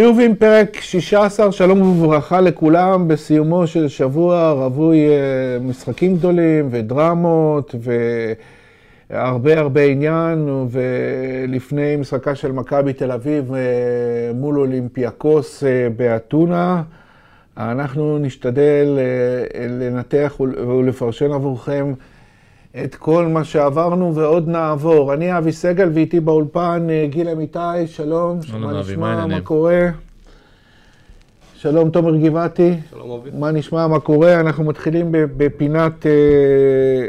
חיובים פרק 16, שלום וברכה לכולם, בסיומו של שבוע רווי אה, משחקים גדולים ודרמות והרבה הרבה עניין, ולפני משחקה של מכבי תל אביב אה, מול אולימפיאקוס אה, באתונה, אנחנו נשתדל לנתח ולפרשן עבורכם את כל מה שעברנו ועוד נעבור. אני אבי סגל ואיתי באולפן אה, גיל אמיתי, שלום, מה נשמע, מה קורה? שלום תומר גבעתי. שלום אבי. מה נשמע, מה קורה? אנחנו מתחילים בפינת אה,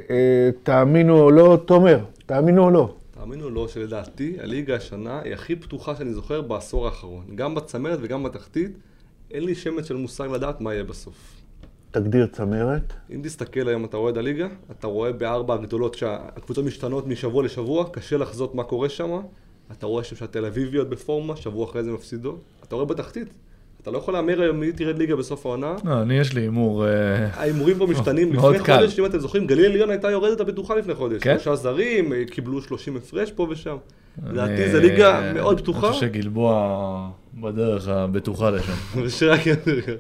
אה, תאמינו או לא. תומר, תאמינו או לא. תאמינו או לא, שלדעתי הליגה השנה היא הכי פתוחה שאני זוכר בעשור האחרון. גם בצמרת וגם בתחתית, אין לי שמץ של מושג לדעת מה יהיה בסוף. תגדיר צמרת. אם תסתכל היום, אתה רואה את הליגה, אתה רואה בארבע הגדולות שהקבוצות משתנות משבוע לשבוע, קשה לחזות מה קורה שם. אתה רואה שם שהתל אביביות בפורמה, שבוע אחרי זה מפסידות. אתה רואה בתחתית. אתה לא יכול להמר היום מי תרד ליגה בסוף העונה. לא, אני יש לי הימור... אה, ההימורים פה משתנים. לפני חודש, אם אתם זוכרים, גליל עליון הייתה יורדת הבטוחה לפני חודש. כן? שלושה זרים, אה, קיבלו 30 הפרש פה ושם. לדעתי זו ליגה מאוד פתוחה. אני חושב שגלבוע בדרך הבטוחה לשם. ושרק יותר.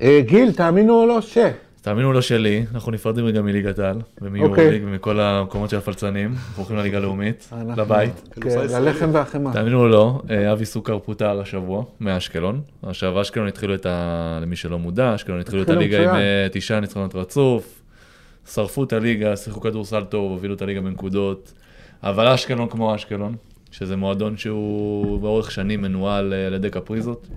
אה, גיל, תאמינו או לא ש... תאמינו או לא שלי, אנחנו נפרדים רגע מליגת העל, ומיורוליג, ומכל המקומות של הפלצנים, אנחנו הולכים לליגה הלאומית, לבית. כן, ללחם והחמאה. תאמינו או לא, אה, אבי סוכר פוטר השבוע מאשקלון. עכשיו אשקלון התחילו את ה... למי שלא מודע, אשקלון התחילו את הליגה עם אה, תשעה ניצחונות רצוף, שרפו את הליגה, שיחקו כדורסל טוב, הובילו את הליגה בנקודות, אבל אשקלון כמו אשקלון, שזה מועדון שהוא באורך שנים מנוהל על ידי קפריזות.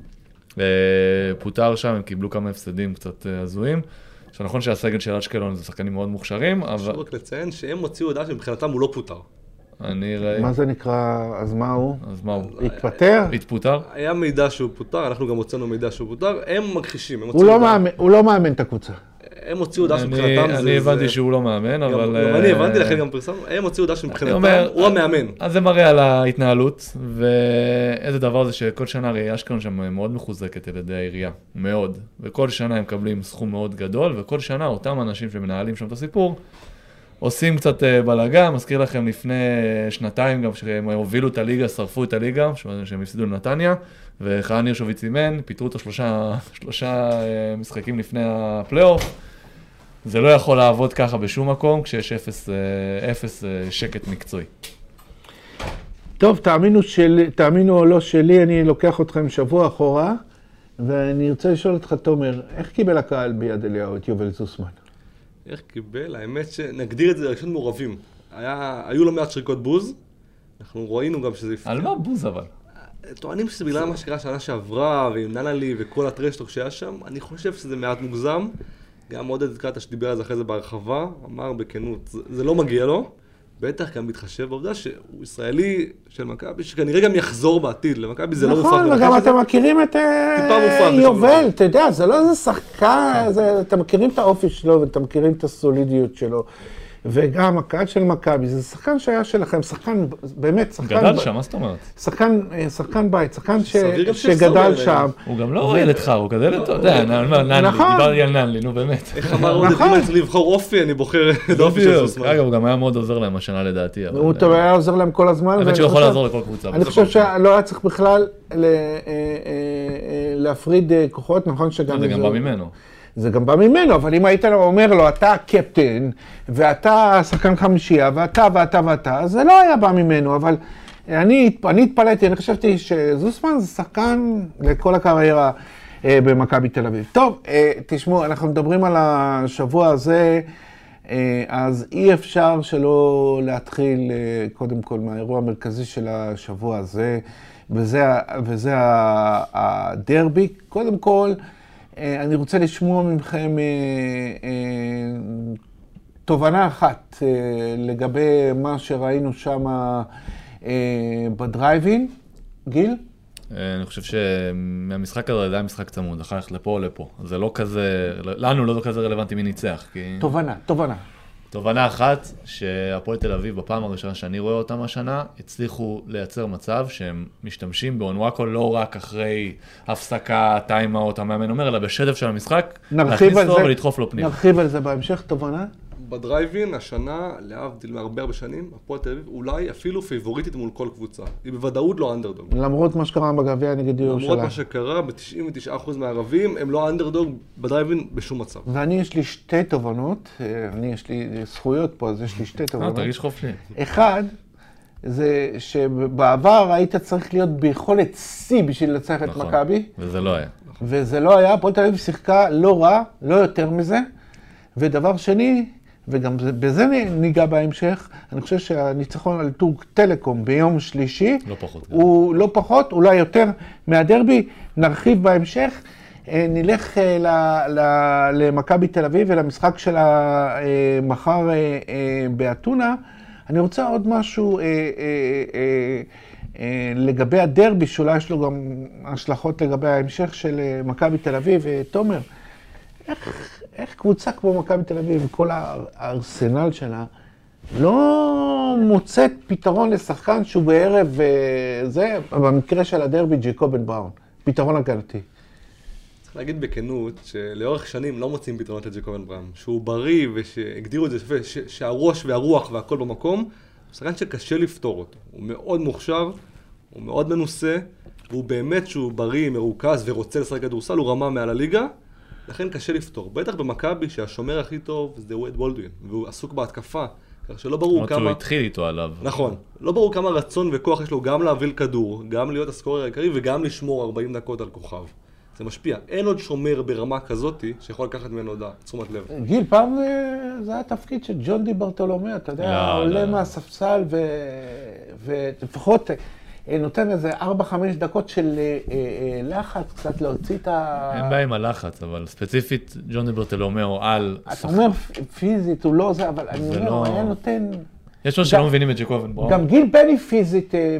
פוטר שם, הם קיבלו כמה הפסדים קצת אה, הזויים. עכשיו נכון שהסגל של אשקלון זה שחקנים מאוד מוכשרים, אבל... חשוב רק לציין שהם הוציאו הודעה שמבחינתם הוא לא פוטר. אני ראיתי... מה זה נקרא, אז מה הוא? אז מה הוא? התפטר? התפוטר? היה מידע שהוא פוטר, אנחנו גם הוצאנו מידע שהוא פוטר, הם מכחישים, הוא, לא מאמן, הוא לא מאמן את הקבוצה. הם הוציאו הודעה שמבחינתם זה... אני הבנתי שהוא לא מאמן, אבל... גם אני אה, הבנתי, לכן גם פרסמנו, הם הוציאו הודעה שמבחינתם הוא המאמן. אז זה מראה על ההתנהלות, ואיזה דבר זה שכל שנה הרי אשקלון שם מאוד מחוזקת על ידי העירייה, מאוד. וכל שנה הם מקבלים סכום מאוד גדול, וכל שנה אותם אנשים שמנהלים שם את הסיפור, עושים קצת אה, בלאגן, מזכיר לכם לפני שנתיים גם שהם הובילו את הליגה, שרפו את הליגה, שהם הפסידו לנתניה, אלחנן הירשוביץ אימן, פיטרו אותו שלושה, שלושה אה, משחקים לפני הפלייאוף. זה לא יכול לעבוד ככה בשום מקום כשיש אפס, אה, אפס שקט מקצועי. טוב, תאמינו, של, תאמינו או לא שלי, אני לוקח אתכם שבוע אחורה, ואני רוצה לשאול אותך, תומר, איך קיבל הקהל ביד אליהו את יובל זוסמן? איך קיבל? האמת שנגדיר את זה ראשון מעורבים. היה, היו לא מעט שריקות בוז, אנחנו ראינו גם שזה... על מה בוז אבל? טוענים שזה בגלל מה שקרה שנה שעברה, ועם ננלי וכל הטרשטוק שהיה שם, אני חושב שזה מעט מוגזם. גם עודד קאטה שדיבר על זה אחרי זה בהרחבה, אמר בכנות, זה, זה לא מגיע לו. בטח גם מתחשב בעובדה שהוא ישראלי של מכבי, שכנראה גם יחזור בעתיד, למכבי זה לא מופרך. נכון, וגם אתם מכירים את אה, יובל, אתה יודע, זה לא איזה שחקן, אתם מכירים את האופי שלו ואתם מכירים את הסולידיות שלו. וגם הקהל של מכבי, זה שחקן שהיה שלכם, שחקן, באמת, שחקן... גדל שם, מה זאת אומרת? שחקן, אה, שחקן בית, שחקן ש... שגדל שם. הוא גם לא ילד חר, הוא גדל, אתה יודע, ננלי, נכון. דיברתי על ננלי, נו באמת. איך אמר עודד, אם אני צריך לבחור אופי, אני בוחר את האופי של סוסמן. אגב, הוא גם היה מאוד עוזר להם השנה לדעתי. הוא אה, היה עוזר להם כל הזמן. האמת שהוא יכול לעזור לכל קבוצה. אני חושב שלא היה צריך בכלל אה, להפריד כוחות, נכון שגם... זה גם בא ממנו. זה גם בא ממנו, אבל אם היית אומר לו, אתה הקפטן, ואתה שחקן חמישייה, ואתה ואתה ואתה, זה לא היה בא ממנו, אבל אני, אני התפלאתי, אני חשבתי שזוסמן זה שחקן לכל הקריירה אה, במכבי תל אביב. טוב, אה, תשמעו, אנחנו מדברים על השבוע הזה, אה, אז אי אפשר שלא להתחיל אה, קודם כל מהאירוע המרכזי של השבוע הזה, וזה, וזה הדרבי. קודם כל, אני רוצה לשמוע מכם אה, אה, תובנה אחת לגבי מה שראינו שם בדרייבין. גיל? אני חושב שמהמשחק הזה זה היה משחק צמוד, יכול ללכת לפה או לפה. זה לא כזה, לנו לא כזה רלוונטי מי ניצח. כי... תובנה, תובנה. תובנה אחת, שהפועל תל אביב, בפעם הראשונה שאני רואה אותם השנה, הצליחו לייצר מצב שהם משתמשים באונוואקו לא רק אחרי הפסקה, timeout, המאמן אומר, אלא בשטף של המשחק, להכניס אותו ולדחוף לו פנימה. נרחיב על זה בהמשך, תובנה. בדרייב אין, השנה, להבדיל מהרבה הרבה שנים, הפועל תל אביב אולי אפילו פייבוריטית מול כל קבוצה. היא בוודאות לא אנדרדוג. למרות מה שקרה בגביע נגד למרות ירושלים. מה שקרה, ב-99% מהערבים הם לא אנדרדוג בדרייב אין בשום מצב. ואני, יש לי שתי תובנות, אה, אני, יש לי זכויות פה, אז יש לי שתי אה, תובנות. תרגיש חופשי. אחד, זה שבעבר היית צריך להיות ביכולת שיא בשביל לנצח את נכון. מכבי, וזה לא היה. וזה לא היה, הפועל תל אביב שיחקה לא רע, לא יותר מזה. ודבר שני, וגם זה- בזה ניגע בהמשך, אני חושב שהניצחון על טורק טלקום ביום שלישי, לא פחות. הוא לא פחות, אולי יותר מהדרבי, נרחיב בהמשך. אה, נלך אה, ל- ל- למכבי תל אביב ולמשחק שלה אה, מחר באתונה. אני רוצה עוד משהו לגבי הדרבי, שאולי יש לו גם השלכות לגבי ההמשך של מכבי תל אביב. תומר, איך, איך קבוצה כמו מכבי תל אביב, כל האר- הארסנל שלה, לא מוצאת פתרון לשחקן שהוא בערב, אה, זה, במקרה של הדרבי, ג'יקובן בראון, פתרון הגנתי. צריך להגיד בכנות, שלאורך שנים לא מוצאים פתרונות לג'קובן בראם. שהוא בריא ושהגדירו את זה יפה, ש- שהראש והרוח והכל במקום, הוא שחקן שקשה לפתור אותו. הוא מאוד מוכשר, הוא מאוד מנוסה, והוא באמת שהוא בריא, מרוכז ורוצה לשחק כדורסל, הוא רמה מעל הליגה, לכן קשה לפתור. בטח במכבי, שהשומר הכי טוב זה וייד בולדווין, והוא עסוק בהתקפה, כך שלא ברור למרות שהוא כמה... התחיל איתו עליו. נכון. לא ברור כמה רצון וכוח יש לו גם להביא כדור, גם להיות הסקורר העיקרי וגם לשמור 40 דקות על כוכב. זה משפיע. אין עוד שומר ברמה כזאתי שיכול לקחת ממנו הודעה, תשומת לב. גיל, פעם זה היה תפקיד של ג'ון די ברטולומא, אתה יודע, לא, עולה לא. מהספסל ו- ולפחות נותן איזה 4-5 דקות של אה, אה, אה, לחץ, קצת להוציא את ה... אין בעיה עם הלחץ, אבל ספציפית ג'ון דיברטלומיאו על... אתה אומר פיזית, הוא לא זה, אבל אני אומר, הוא לא- היה נותן... יש לו שלא מבינים את ג'קובן בראון. גם גיל בני פיזית אה,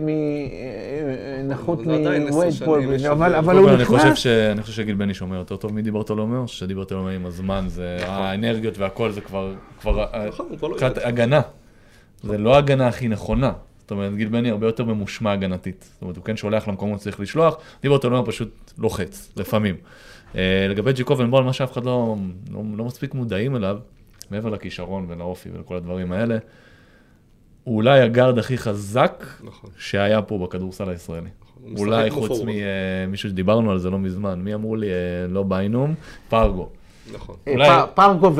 מנחות אבל זה עדיין עשר מווייד שנים, בולדווין, יש אבל הוא כל, אני חושב נכנס... אני חושב שגיל בני שומר יותר טוב מדיברטולומיאו, שדיברטולומיאו עם הזמן, זה האנרגיות והכל, זה כבר נכון, הוא כבר לא. הגנה. זה לא ההגנה הכי נכונה. זאת אומרת, גיל בני הרבה יותר ממושמע הגנתית. זאת אומרת, הוא כן שולח למקומות שצריך לשלוח, דיברטולומיאו פשוט לוחץ, לפעמים. אה, לגבי ג'קובן בול, מה שאף אחד לא, לא, לא מספיק מודעים אליו, מעבר לכישרון ולאופי ולכל הדברים האלה, הוא אולי הגארד הכי חזק נכון. שהיה פה בכדורסל הישראלי. הוא משחק אולי חוץ. ממישהו שדיברנו על זה לא מזמן, מי אמרו לי, אה, לא ביינום, פארגו. נכון. אה, פארגו.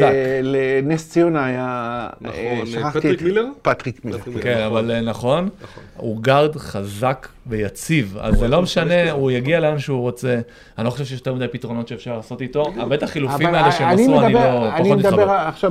ולנס ציונה היה... נכון, אה, אה, פטריק מילר? פטריק מילר. פטריק מילר. כן, נכון. אבל נכון, נכון. הוא גארד חזק ויציב, אז זה לא משנה, הוא יגיע לאן שהוא רוצה. אני לא חושב שיש יותר מדי פתרונות שאפשר לעשות איתו, בטח החילופים אבל האלה שהם אני עשו, אני מדבר- לא, אני פחות מדבר מתחבר. עכשיו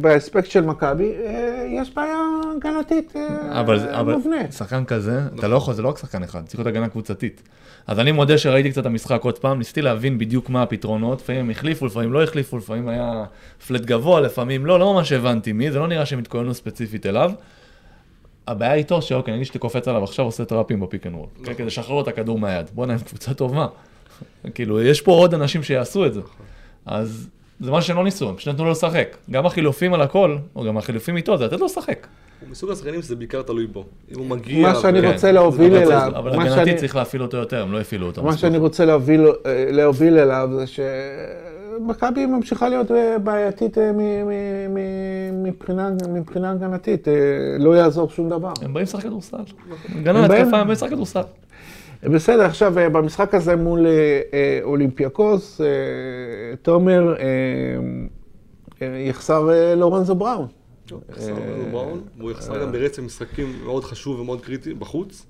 באספקט, של מכבי, אה, יש בעיה הגנתית אה, אבל, אבל מובנית. שחקן כזה, אתה לא יכול, זה לא רק שחקן אחד, צריך להיות הגנה קבוצתית. אז אני מודה שראיתי קצת את המשחק עוד פעם, ניסיתי להבין בדיוק מה הפתרונות, לפעמים הם החליפו, לפעמים לא החליפו, לפעמים היה flat גבוה, לפעמים לא, לא ממש הבנתי מי, זה לא נראה שהם התכוננו ספציפית אליו. הבעיה איתו שאוקיי, נגיד שאתה קופץ עליו עכשיו עושה טראפים ב pick and roll, כן, כדי לשחרר את הכדור מהיד. בואנה, הם קבוצה טובה. כאילו, יש פה עוד אנשים שיעשו את זה. אז זה מה שלא ניסו, הם פשוט נתנו לו לשחק. גם החילופים על הכל, או גם החילופים איתו, זה לתת לו לשחק. הוא מסוג השחקנים שזה בעיקר תלוי בו. אם הוא מגיע... מה שאני ו- רוצה להוביל אליו, אבל שאני- צריך להפעיל אותו יותר, הם לא הפעילו אותו מה. שאני רוצה להוביל, להוביל אליו זה שמכבי ממשיכה להיות אה, בעייתית אה, מ- מ- מ- מבחינה, הגנתית, אה, לא יעזור שום דבר. הם באים לשחק כדורסל. הם הגנה, באים- התקפה, הם באים לשחק כדורסל. בסדר, עכשיו במשחק הזה מול אולימפיאקוס, תומר, יחסר לורנזו בראון. יחסר לנו בראון, והוא יחסר גם ברצף משחקים מאוד חשוב ומאוד קריטי בחוץ.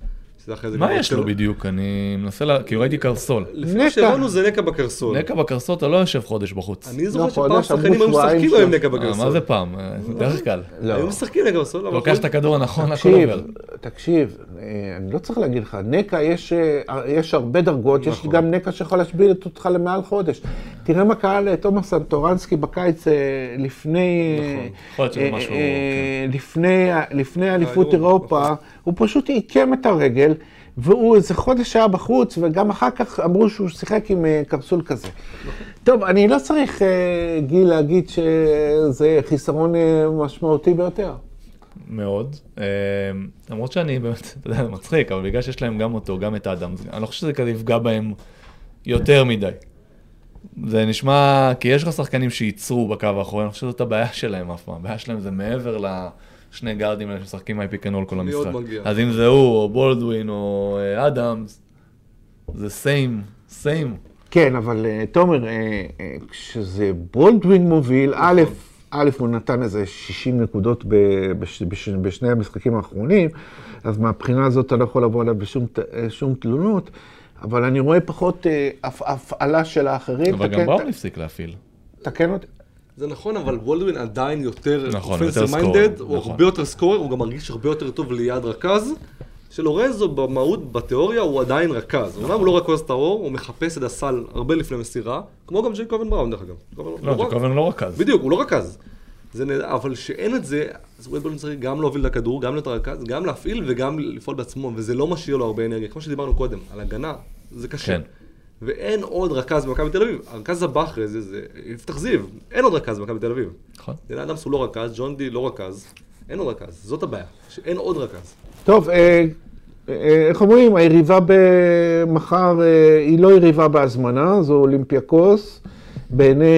שזה אחרי זה מה יש לו בדיוק? אני מנסה לה... כי ראיתי קרסול. לפי. מה שהבנו זה נקע בקרסול. נקע בקרסול אתה לא יושב חודש בחוץ. אני זוכר לא, שפעם שחקנים היו משחקים היום. נקע אה, בקרסול. מה זה פעם? אה, דרך כלל. היו משחקים נקע בקרסול, לוקח את הכדור הנכון, הכל עובר. תקשיב, אה, אני לא צריך להגיד לך, נקע יש, יש הרבה דרגות, יש נכון. גם נקע שיכול להשביל אותך למעל חודש. תראה מה קרה לתומאס סנטורנסקי בקיץ אה, לפני... נכון. אה, אה, לפני, לפני אליפות היורו, אירופה, נכון. הוא פשוט עיקם את הרגל, והוא איזה חודש היה בחוץ, וגם אחר כך אמרו שהוא שיחק עם קפסול כזה. טוב, אני לא צריך, גיל, להגיד שזה חיסרון משמעותי ביותר. מאוד. למרות שאני באמת, אתה יודע, מצחיק, אבל בגלל שיש להם גם אותו, גם את האדם, אני לא חושב שזה כזה יפגע בהם יותר מדי. זה נשמע, כי יש לך שחקנים שייצרו בקו האחורי, אני חושב שזאת הבעיה שלהם אף פעם. הבעיה שלהם זה מעבר לשני גארדים האלה שמשחקים high pick and roll כל המשחק. אז אם זה הוא, או בולדווין, או אה, אדמס, זה סיים, סיים. כן, אבל אה, תומר, אה, כשזה בולדווין מוביל, א', א', הוא נתן איזה 60 נקודות ב- בש- בש- בשני המשחקים האחרונים, אז מהבחינה הזאת אתה לא יכול לבוא עליו בשום שום תלונות, אבל אני רואה פחות אה, הפ- הפעלה של האחרים. אבל תקן- גם בראון הפסיק להפעיל. תקן אותי. זה נכון, אבל וולדווין עדיין יותר נכון, יותר minded, סקורר, הוא נכון. הרבה יותר סקורר, הוא גם מרגיש הרבה יותר טוב ליד רכז. שלורנזו במהות, בתיאוריה, הוא עדיין רכז. אומנם הוא לא רכז טהור, הוא מחפש את הסל הרבה לפני מסירה, כמו גם ג'ייקובן בראון דרך אגב. ג'ייקובן- לא, ג'קובן לא רכז. בדיוק, הוא לא רכז. זה נהדר, אבל שאין את זה, אז וולדבולן צריך גם להוביל את הכדור, גם להיות הרכז, גם להפעיל וגם לפעול בעצמו, וזה לא משאיר לו הרבה אנרגיה. כמו שדיברנו קודם, על הגנה, זה קשה. כן. ואין עוד רכז במכבי תל אביב. הרכז הבא אחרי זה, זה יפתח זיו. אין עוד רכז במכבי תל אביב. נכון. דנה אדמס הוא לא רכז, ג'ון די לא רכז. אין עוד רכז, זאת הבעיה, שאין עוד רכז. טוב, אה, אה, איך אומרים, היריבה במחר אה, היא לא יריבה בהזמנה, זו אולימפיאקוס. בעיני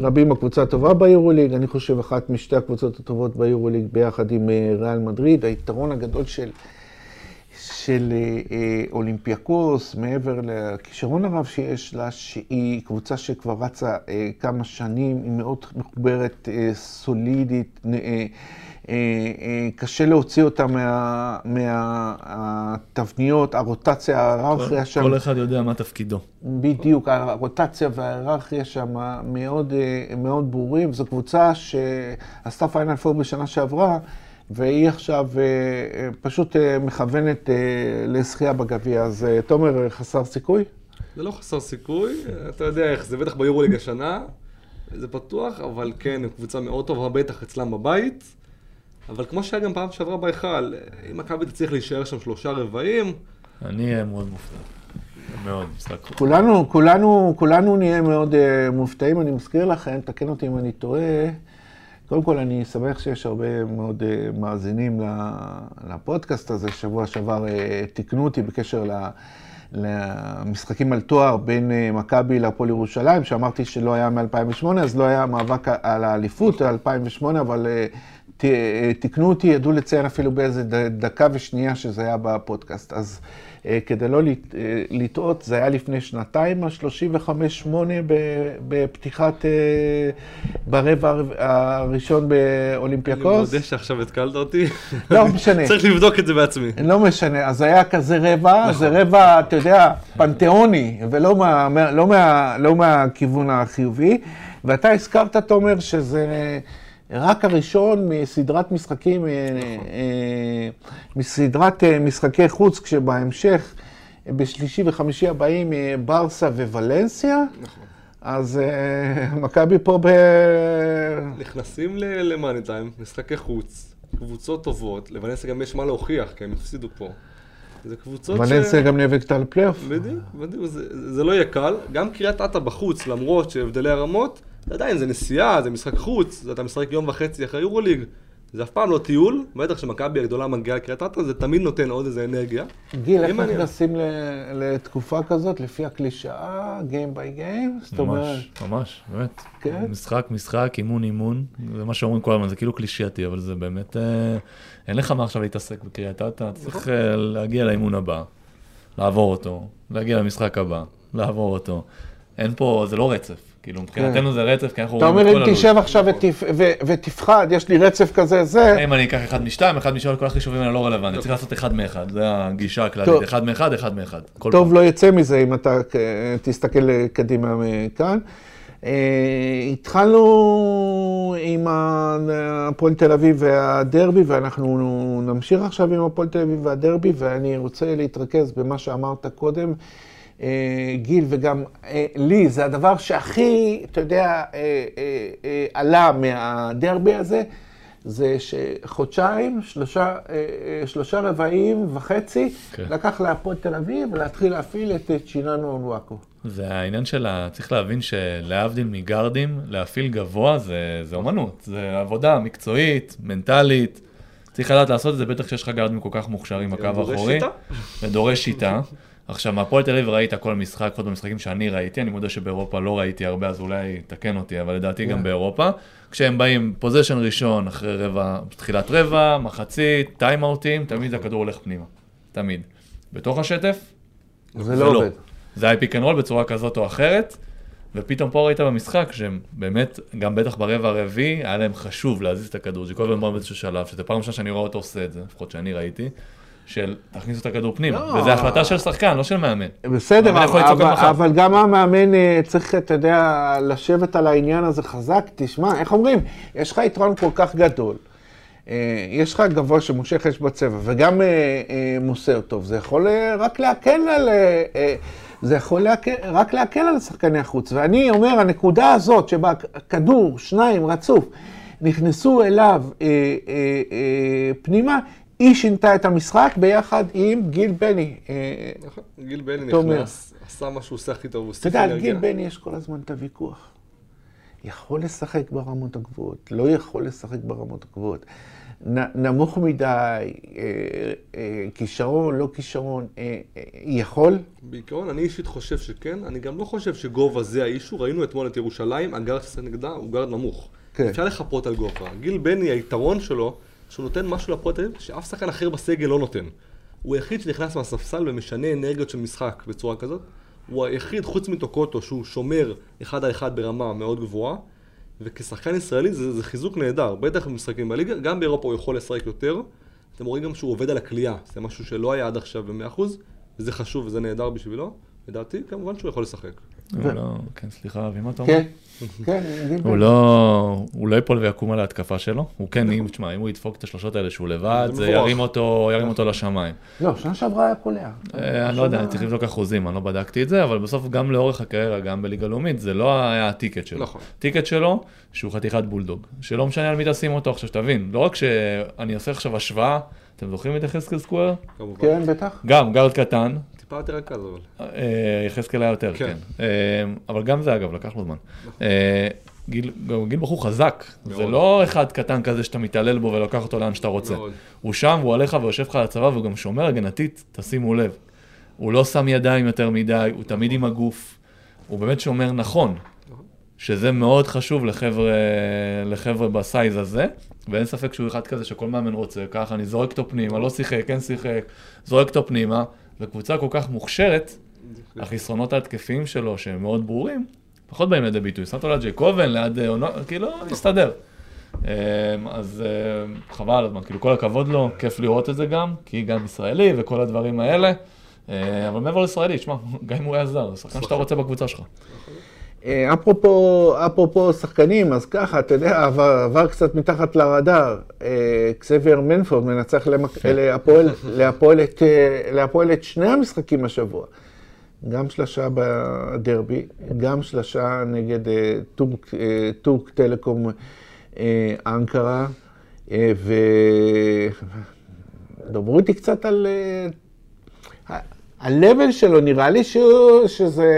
רבים הקבוצה הטובה ביורוליג, אני חושב אחת משתי הקבוצות הטובות ביורוליג ביחד עם אה, ריאל מדריד. היתרון הגדול של, של אה, אה, אולימפיאקוס, מעבר לכישרון הרב שיש לה, שהיא קבוצה שכבר רצה כמה שנים, היא מאוד מחוברת, סולידית, קשה להוציא אותה מה- מהתבניות, הרוטציה, ההיררכיה שם. כל אחד יודע מה תפקידו. בדיוק, הרוטציה וההיררכיה שם מאוד, אה, מאוד ברורים. זו קבוצה שעשתה פיינל פור בשנה שעברה, והיא עכשיו אה, אה, פשוט אה, מכוונת אה, לזכייה בגביע. אז אה, תומר, חסר סיכוי? זה לא חסר סיכוי, אתה יודע איך זה, בטח ביורוליג השנה, זה פתוח, אבל כן, קבוצה מאוד טובה, בטח אצלם בבית. אבל כמו שהיה גם פעם שעברה בהיכל, אם מכבי תצליח להישאר שם שלושה רבעים, אני אהיה מאוד מופתע. מאוד, משחק. כולנו, כולנו, כולנו נהיה מאוד uh, מופתעים. אני מזכיר לכם, תקן אותי אם אני טועה. קודם כל, אני שמח שיש הרבה מאוד uh, מאזינים ל- לפודקאסט הזה. שבוע שעבר uh, תיקנו אותי בקשר ל... למשחקים על תואר בין מכבי להפועל ירושלים, שאמרתי שלא היה מ-2008, אז לא היה מאבק על האליפות 2008, אבל תיקנו אותי, ידעו לציין אפילו באיזה דקה ושנייה שזה היה בפודקאסט. אז uh, כדי לא uh, לטעות, זה היה לפני שנתיים, ה-35-8 בפתיחת, uh, ברבע הר- הראשון אני באולימפיאקוס. מודה שעכשיו התקלת אותי. לא משנה. צריך לבדוק את זה בעצמי. לא משנה, אז היה כזה רבע, זה רבע, אתה יודע, פנתיאוני, ולא מה, מה, לא מה, לא מהכיוון החיובי. ואתה הזכרת, תומר, שזה רק הראשון מסדרת משחקים, אה, אה, מסדרת אה, משחקי חוץ, כשבהמשך, בשלישי וחמישי הבאים, ברסה וולנסיה. נכון. אז מכבי פה ב... נכנסים למאני טיים, משחקי חוץ, קבוצות טובות, לוונסיה גם יש מה להוכיח, כי הם הפסידו פה. זה קבוצות ש... ולנסיה גם נאבקת על פלייאוף. בדיוק, בדיוק, זה, זה לא יהיה קל. גם קריית אתא בחוץ, למרות שהבדלי הרמות, עדיין זה נסיעה, זה משחק חוץ, זה אתה משחק יום וחצי אחרי יורוליג. זה אף פעם לא טיול, בטח כשמכבי הגדולה מגיעה לקריית אתא, זה תמיד נותן עוד איזה אנרגיה. גיל, איך. נכנסים ל- לתקופה כזאת, לפי הקלישאה, Game by Game? זאת אומרת, ממש, ממש, באמת. כן? משחק, משחק, אימון, אימון. זה מה שאומרים כל הזמן, זה כאילו קלישאתי, אבל זה באמת... אה, אין לך מה עכשיו להתעסק בקריית אתא, אתה צריך אה, להגיע לאימון הבא, לעבור אותו, להגיע למשחק הבא, לעבור אותו. אין פה, זה לא רצף. כאילו, מבחינתנו זה רצף, כי אנחנו אתה רואים את אומר, כל אם הלו"ז. תשב עכשיו ותפ- ו- ותפחד, יש לי רצף כזה, זה, אם אני אקח אחד משתיים, אחד משלוש, כל החישובים האלה לא רלוונטיים. צריך לעשות אחד מאחד, זה הגישה. הכללית. אחד מאחד, אחד מאחד. טוב. לא יצא מזה אם אתה תסתכל קדימה מכאן. אה, התחלנו עם הפועל תל אביב והדרבי, ואנחנו נמשיך עכשיו עם הפועל תל אביב והדרבי, ואני רוצה להתרכז במה שאמרת קודם. אה, גיל, וגם אה, לי, זה הדבר שהכי, אתה יודע, אה, עלה מהדרבי הזה, זה שחודשיים, שלושה, שלושה רבעים וחצי, כן. לקח להפועל תל אביב ולהתחיל להפעיל את צ'יננו אונואקו. זה העניין של ה... צריך להבין שלהבדיל מגארדים, להפעיל גבוה זה, זה אומנות, זה עבודה מקצועית, מנטלית. צריך לדעת לעשות את זה, בטח כשיש לך גארדים כל כך מוכשרים בקו האחורי. שיטה. ודורש שיטה. עכשיו, מהפועל תל אביב ראית כל משחק, לפחות במשחקים שאני ראיתי, אני מודה שבאירופה לא ראיתי הרבה, אז אולי תקן אותי, אבל לדעתי גם באירופה. כשהם באים possession ראשון, אחרי רבע, תחילת רבע, מחצית, טיימאוטים, תמיד הכדור הולך פנימה. תמיד. בתוך השטף, זה לא עובד. זה היה pick and roll בצורה כזאת או אחרת, ופתאום פה ראית במשחק שהם באמת, גם בטח ברבע הרביעי, היה להם חשוב להזיז את הכדור. ג'קובי אמר באיזשהו שלב, שזה פעם ראשונה שאני רואה אותו עושה את זה, לפחות שאני ראיתי, של תכניסו את הכדור פנימה. לא. וזו החלטה של שחקן, לא של מאמן. בסדר, יכול אבל, אבל. אבל גם המאמן אה, צריך, אתה יודע, לשבת על העניין הזה חזק. תשמע, איך אומרים, יש לך יתרון כל כך גדול. אה, יש לך גבוה שמושך אש בצבע, וגם אה, מוסר טוב. זה יכול רק להקל על... זה יכול להקל, רק להקל על שחקני החוץ. ואני אומר, הנקודה הזאת שבה כדור, שניים, רצוף, נכנסו אליו אה, אה, אה, פנימה, היא שינתה את המשחק ביחד עם גיל בני. אה, נכון, גיל בני. נכנס, עשה מה שהוא עושה הכי טוב, הוא אתה הוסיף יודע, על אנרגיה. גיל בני יש כל הזמן את הוויכוח. יכול לשחק ברמות הגבוהות, לא יכול לשחק ברמות הגבוהות. נמוך מדי, אה, אה, כישרון, לא כישרון, יכול? בעיקרון, אני אישית חושב שכן, אני גם לא חושב שגובה זה האישו, ראינו אתמול את ירושלים, הגארד ששחק נגדה הוא גארד נמוך. כן. אפשר לחפות על גובה. גיל בני, היתרון שלו, שהוא נותן משהו לפועל תל אביב שאף שחקן אחר בסגל לא נותן. הוא היחיד שנכנס מהספסל ומשנה אנרגיות של משחק בצורה כזאת. הוא היחיד, חוץ מטוקוטו, שהוא שומר אחד על אחד ברמה מאוד גבוהה. וכשחקן ישראלי זה, זה חיזוק נהדר, בטח במשחקים בליגה, גם באירופה הוא יכול לשחק יותר. אתם רואים גם שהוא עובד על הכלייה, זה משהו שלא היה עד עכשיו ב-100%, וזה חשוב וזה נהדר בשבילו. לדעתי, כמובן שהוא יכול לשחק. הוא לא, כן, סליחה, אבי, מה אתה אומר? כן, כן, הוא. לא, הוא לא ייפול ויקום על ההתקפה שלו, הוא כן, אם, תשמע, אם הוא ידפוק את השלושות האלה שהוא לבד, זה. ירים אותו, ירים אותו לשמיים. לא, שנה שעברה היה קולע. אה, אני לא יודע, אני צריך לבדוק אחוזים, אני לא בדקתי את זה, אבל בסוף גם לאורך הקריירה, גם בליגה לאומית, זה לא היה הטיקט שלו. נכון. הטיקט שלו, שהוא חתיכת בולדוג, שלא משנה על מי תשים אותו עכשיו, שתבין, לא רק שאני עושה עכשיו השוואה, אתם זוכרים את יחזקאל סקוויר? כמובן. כן, בטח. גם גארד קטן, טיפה יותר רכז אבל. יחזקאל היה יותר, כן. כן. אה, אבל גם זה אגב, לקח לו זמן. אה, גיל גיל בחור חזק, זה מאוד. לא אחד קטן כזה שאתה מתעלל בו ולוקח אותו לאן שאתה רוצה. מאוד. הוא שם, הוא עליך ויושב לך על הצבא והוא גם שומר הגנתית, תשימו לב. הוא לא שם ידיים יותר מדי, הוא תמיד עם הגוף. הוא באמת שומר נכון, שזה מאוד חשוב לחבר'ה, לחבר'ה בסייז הזה, ואין ספק שהוא אחד כזה שכל מאמן רוצה, ככה אני זורק אותו פנימה, לא שיחק, כן שיחק, זורק אותו פנימה, וקבוצה כל כך מוכשרת, החסרונות ההתקפיים שלו, שהם מאוד ברורים, פחות באים לידי ביטוי. שמת ליד ג'ייקובן, ליד אה, עונו, כאילו, מסתדר. אמ, אז אה, חבל על הזמן, כאילו כל הכבוד לו, כיף לראות את זה גם, כי גם ישראלי וכל הדברים האלה. אה, אבל מעבר לישראלי, שמע, גם אם הוא היה זר, זה שחקן שאתה רוצה בקבוצה שלך. אה, אפרופו, אפרופו שחקנים, אז ככה, אתה יודע, עבר, עבר קצת מתחת לרדאר. אה, אקסבייר מנפורד מנצח למק... כן. להפועל, להפועל, את, אה, להפועל את שני המשחקים השבוע. גם שלושה בדרבי, גם שלושה נגד טורק, טורק טלקום אנקרה. אה, ו... דברו איתי קצת על... ה-level שלו, נראה לי שהוא, שזה,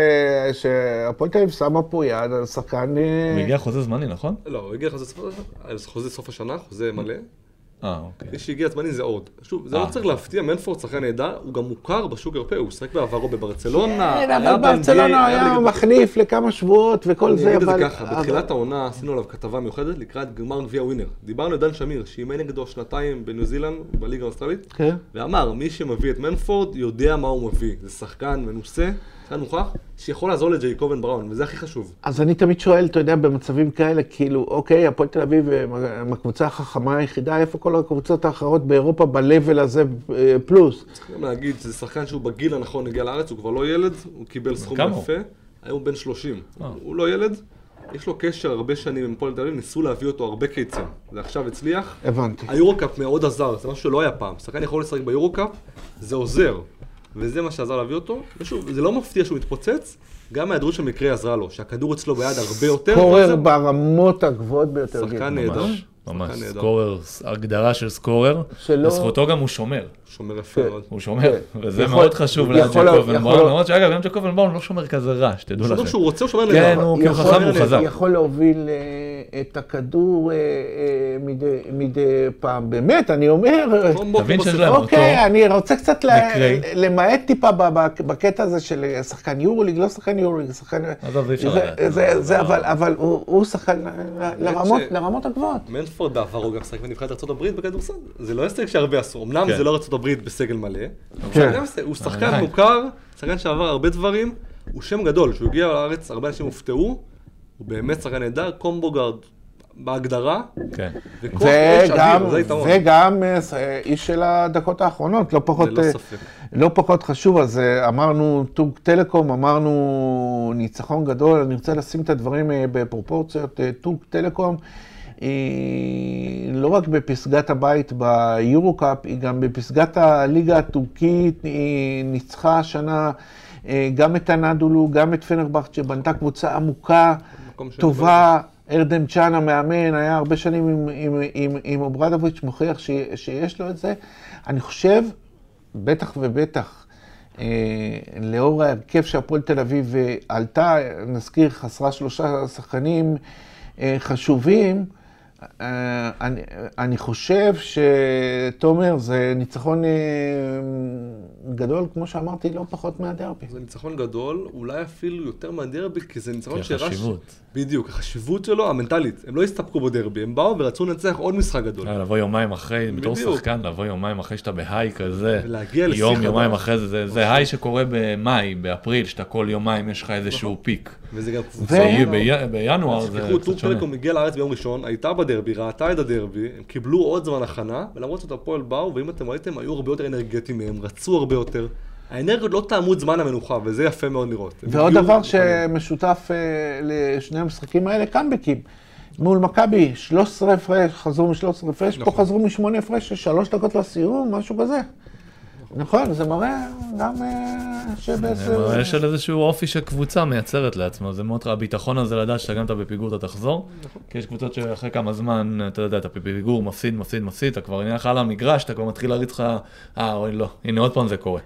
שהפועל תל אביב שמה פה יד על שחקן... אה, והגיע חוזה זמני, נכון? לא, הוא הגיע לחוזה סוף השנה, חוזה סוף השנה, חוזה מלא. אה, אוקיי. מי שהגיע זמני זה עוד. שוב, זה לא אה. צריך להפתיע, מנפורד שחקן נהדר, הוא גם מוכר בשוק האירופאי, הוא שיחק בעברו בברצלונה. כן, היה אבל ברצלונה היה מחליף לכמה שבועות וכל אני זה, אגיד את אבל... זה ככה, אבל- בתחילת העונה עשינו עליו כתבה מיוחדת לקראת גמר גביע ווינר. דיברנו על דן שמיר, שאימן נגדו שנתיים בניו זילנד, בליגה האוסטרלית, כן. ואמר, מי שמביא את מנפורד יודע מה הוא מביא. זה שחקן מנוסה, שחקן מוכח, שיכול לעזור לג'ייקובן בראון, וזה הכי חשוב. אז אני תמיד שואל, אתה יודע, במצבים כאלה, כאילו, אוקיי, הפועל תל אביב הם הם הקבוצה החכמה היחידה, איפה כל הקבוצות האחרות באירופה ב-level הזה אה, פלוס? צריך גם להגיד שזה שחקן שהוא בגיל הנכון הגיע לארץ, הוא כבר לא ילד, הוא קיבל סכום? יפה, היום הוא בן 30. אה. הוא לא ילד, יש לו קשר הרבה שנים עם הפועל תל אביב, ניסו להביא אותו הרבה קיצים. זה עכשיו הצליח. הבנתי. היורו-קאפ מאוד עזר, זה משהו שלא היה פעם. שחקן יכול לשחק ביורו-קאפ, זה עוזר. וזה מה שעזר להביא אותו. ושוב, זה לא מפתיע שהוא מתפוצץ, גם ההיעדרות של מקרה עזרה לו, שהכדור אצלו ביד הרבה יותר. קורר וזה- ברמות הגבוהות ביותר. שחקן גיל. נהדר. ממש. סקורר, הגדרה של סקורר, שלא- לזכותו גם הוא שומר. שומר יפה כן. מאוד. הוא שומר, כן. וזה מאוד חשוב יכול- לאנג'ל יכול- קובנבאום, למרות שאגב, אנג'ל קובנבאום לא שומר כזה רע, שתדעו שומר לכם. שהוא רוצה, הוא שומר כן, נהדר. הוא חכם נהדר. חזק. יכול להוביל אה, את הכדור אה, אה, מדי- מדי פעם. באמת, אני אומר... קומבו, תבין. להם- אוקיי, אני רוצה קצת. למעט טיפה בקטע הזה של שחקן יורוליג, לא שחקן יורוליג, שחקן... עזוב, זה אי אפשר לדעת. אבל- אבל הוא שחקן לרמות- הגבוהות. מנפורד בעבר הוא גם שחק בנבחרת ארה"ב בכדורסל. זה לא הישג שהרבה עשו. אמנם כן. זה לא ארה"ב בסגל מלא, כן. הוא שחקן. מוכר, שחקן שעבר הרבה דברים, הוא שם גדול. כשהוא הגיע לארץ, הרבה אנשים הופתעו, הוא באמת שחקן נהדר, קומבו גארד בהגדרה, כן. וגם, היתרון. וגם אה, אה, איש של הדקות האחרונות, לא פחות, אה, ספק. לא פחות חשוב, אז אמרנו טוג טלקום, אמרנו ניצחון גדול, אני רוצה לשים את הדברים בפרופורציות. טוג טלקום היא לא רק בפסגת הבית ביורו-קאפ, היא גם בפסגת הליגה הטורקית, היא ניצחה השנה גם את הנדולו, גם את פנרבכט, שבנתה קבוצה עמוקה, טובה. ארדם צ'אן המאמן, היה הרבה שנים עם, עם, עם, עם אוברדוביץ', מוכיח ש, שיש לו את זה. אני חושב, בטח ובטח, אה, לאור ההרכב שהפועל תל אביב אה, עלתה, נזכיר, חסרה שלושה שחקנים אה, חשובים, אני, אני חושב שתומר זה ניצחון אה, גדול, כמו שאמרתי, לא פחות מהדרבי. זה ניצחון גדול, אולי אפילו יותר מהדרבי, כי זה ניצחון כי שהראה... ש- החשיבות. בדיוק, החשיבות שלו, המנטלית. הם לא הסתפקו בדרבי, הם באו ורצו לנצח עוד משחק גדול. אה, לבוא יומיים אחרי, בתור. שחקן, לבוא יומיים אחרי שאתה בהיי כזה, יום. יומיים אחרי זה, זה- זה היי שקורה במאי, באפריל, שאתה כל יומיים יש לך איזשהו פיק. וזה גם ו- זה יהיה בי- בינואר, זה תשכחו, טור. טלקום הגיע לארץ ביום ראשון, הייתה בדרבי, ראתה את הדרבי, הם קיבלו עוד זמן הכנה, ולמרות זאת הפועל באו, ואם אתם ראיתם, היו הרבה יותר אנרגטיים מהם, רצו הרבה יותר. האנרגיות לא טעמו את זמן המנוחה, וזה יפה מאוד לראות. ועוד דבר. שמשותף אה, לשני המשחקים האלה, קאמבקים. מול מכבי, 13 הפרש, חזרו מ-13 הפרש, פה נכון. חזרו מ-8 הפרש, של שלוש דקות לסיום, משהו כזה. נכון, זה מראה גם אה, שבעצם... זה מראה של איזשהו אופי שקבוצה מייצרת לעצמה, זה מאוד, הביטחון הזה לדעת שאתה גם אתה בפיגור אתה תחזור, כי יש קבוצות שאחרי כמה זמן, אתה יודע, אתה בפיגור, מפסיד, מפסיד, מפסיד, אתה כבר נהיה לך על המגרש, אתה כבר מתחיל להריץ לך, אה, אוי לא, הנה עוד פעם זה קורה.